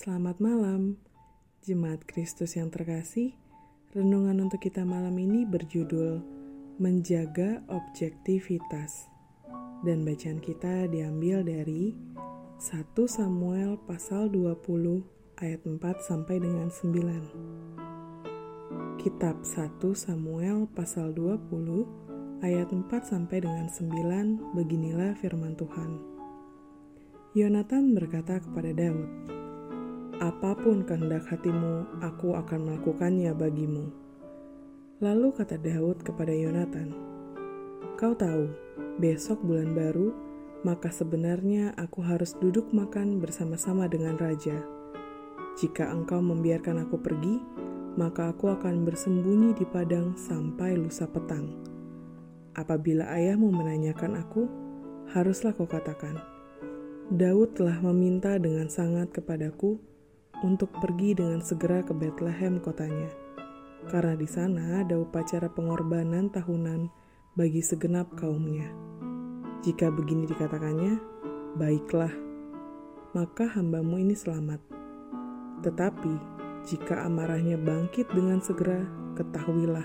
Selamat malam, Jemaat Kristus yang terkasih. Renungan untuk kita malam ini berjudul Menjaga Objektivitas. Dan bacaan kita diambil dari 1 Samuel pasal 20 ayat 4 sampai dengan 9. Kitab 1 Samuel pasal 20 ayat 4 sampai dengan 9 beginilah firman Tuhan. Yonatan berkata kepada Daud, Apa pun kehendak hatimu, aku akan melakukannya bagimu. Lalu kata Daud kepada Yonatan, Kau tahu, besok bulan baru, maka sebenarnya aku harus duduk makan bersama-sama dengan raja. Jika engkau membiarkan aku pergi, maka aku akan bersembunyi di padang sampai lusa petang. Apabila ayahmu menanyakan aku, haruslah kau katakan, Daud telah meminta dengan sangat kepadaku untuk pergi dengan segera ke Bethlehem kotanya, karena di sana ada upacara pengorbanan tahunan bagi segenap kaumnya. Jika begini dikatakannya, baiklah, maka hambamu ini selamat. Tetapi, jika amarahnya bangkit dengan segera, ketahuilah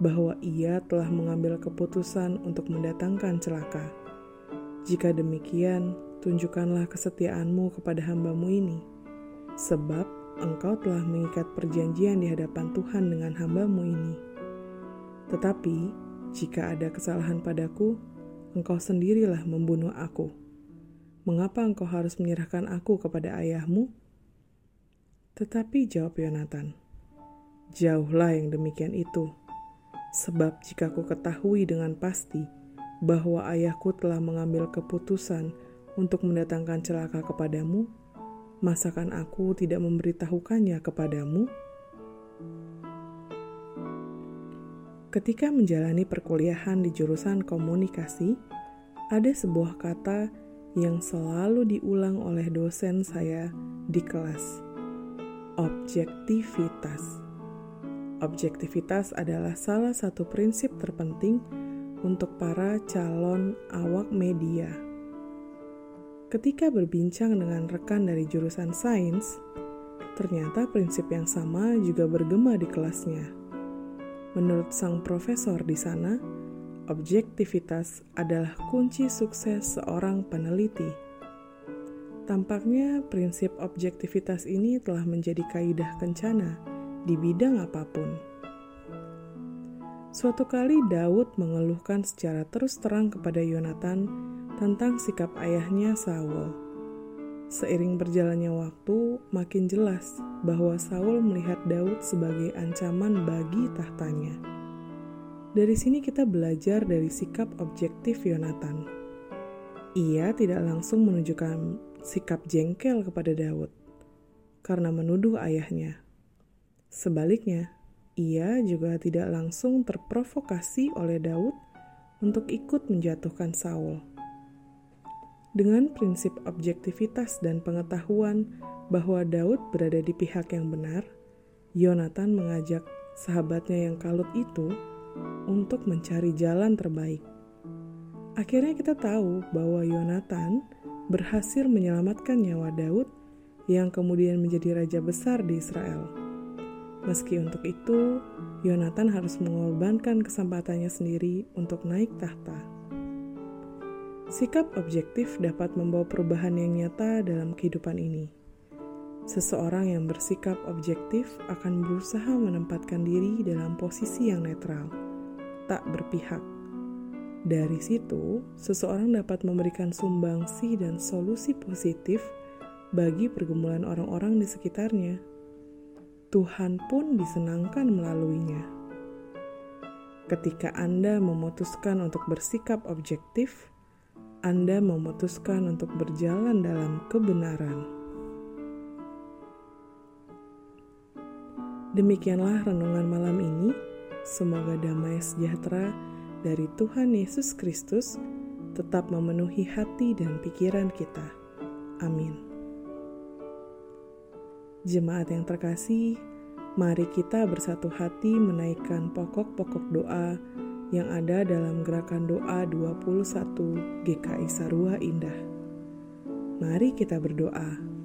bahwa ia telah mengambil keputusan untuk mendatangkan celaka. Jika demikian, tunjukkanlah kesetiaanmu kepada hambamu ini sebab engkau telah mengikat perjanjian di hadapan Tuhan dengan hambamu ini. Tetapi, jika ada kesalahan padaku, engkau sendirilah membunuh aku. Mengapa engkau harus menyerahkan aku kepada ayahmu? Tetapi jawab Yonatan, Jauhlah yang demikian itu, sebab jika ku ketahui dengan pasti bahwa ayahku telah mengambil keputusan untuk mendatangkan celaka kepadamu, masakan aku tidak memberitahukannya kepadamu? Ketika menjalani perkuliahan di jurusan komunikasi, ada sebuah kata yang selalu diulang oleh dosen saya di kelas. Objektivitas. Objektivitas adalah salah satu prinsip terpenting untuk para calon awak media Ketika berbincang dengan rekan dari jurusan sains, ternyata prinsip yang sama juga bergema di kelasnya. Menurut sang profesor di sana, objektivitas adalah kunci sukses seorang peneliti. Tampaknya prinsip objektivitas ini telah menjadi kaidah kencana di bidang apa pun. Suatu kali Daud mengeluhkan secara terus terang kepada Yonatan tentang sikap ayahnya Saul. Seiring berjalannya waktu, makin jelas bahwa Saul melihat Daud sebagai ancaman bagi tahtanya. Dari sini kita belajar dari sikap objektif Yonatan. Ia tidak langsung menunjukkan sikap jengkel kepada Daud karena menuduh ayahnya. Sebaliknya, ia juga tidak langsung terprovokasi oleh Daud untuk ikut menjatuhkan Saul dengan prinsip objektivitas dan pengetahuan bahwa Daud berada di pihak yang benar, Yonatan mengajak sahabatnya yang kalut itu untuk mencari jalan terbaik. Akhirnya kita tahu bahwa Yonatan berhasil menyelamatkan nyawa Daud yang kemudian menjadi raja besar di Israel. Meski untuk itu, Yonatan harus mengorbankan kesempatannya sendiri untuk naik tahta. Sikap objektif dapat membawa perubahan yang nyata dalam kehidupan ini. Seseorang yang bersikap objektif akan berusaha menempatkan diri dalam posisi yang netral, tak berpihak. Dari situ, seseorang dapat memberikan sumbangsi dan solusi positif bagi pergumulan orang-orang di sekitarnya. Tuhan pun disenangkan melaluinya. Ketika Anda memutuskan untuk bersikap objektif, anda memutuskan untuk berjalan dalam kebenaran. Demikianlah renungan malam ini. Semoga damai sejahtera dari Tuhan Yesus Kristus tetap memenuhi hati dan pikiran kita. Amin. Jemaat yang terkasih, mari kita bersatu hati menaikkan pokok-pokok doa yang ada dalam gerakan doa 21 GKI Sarua Indah. Mari kita berdoa.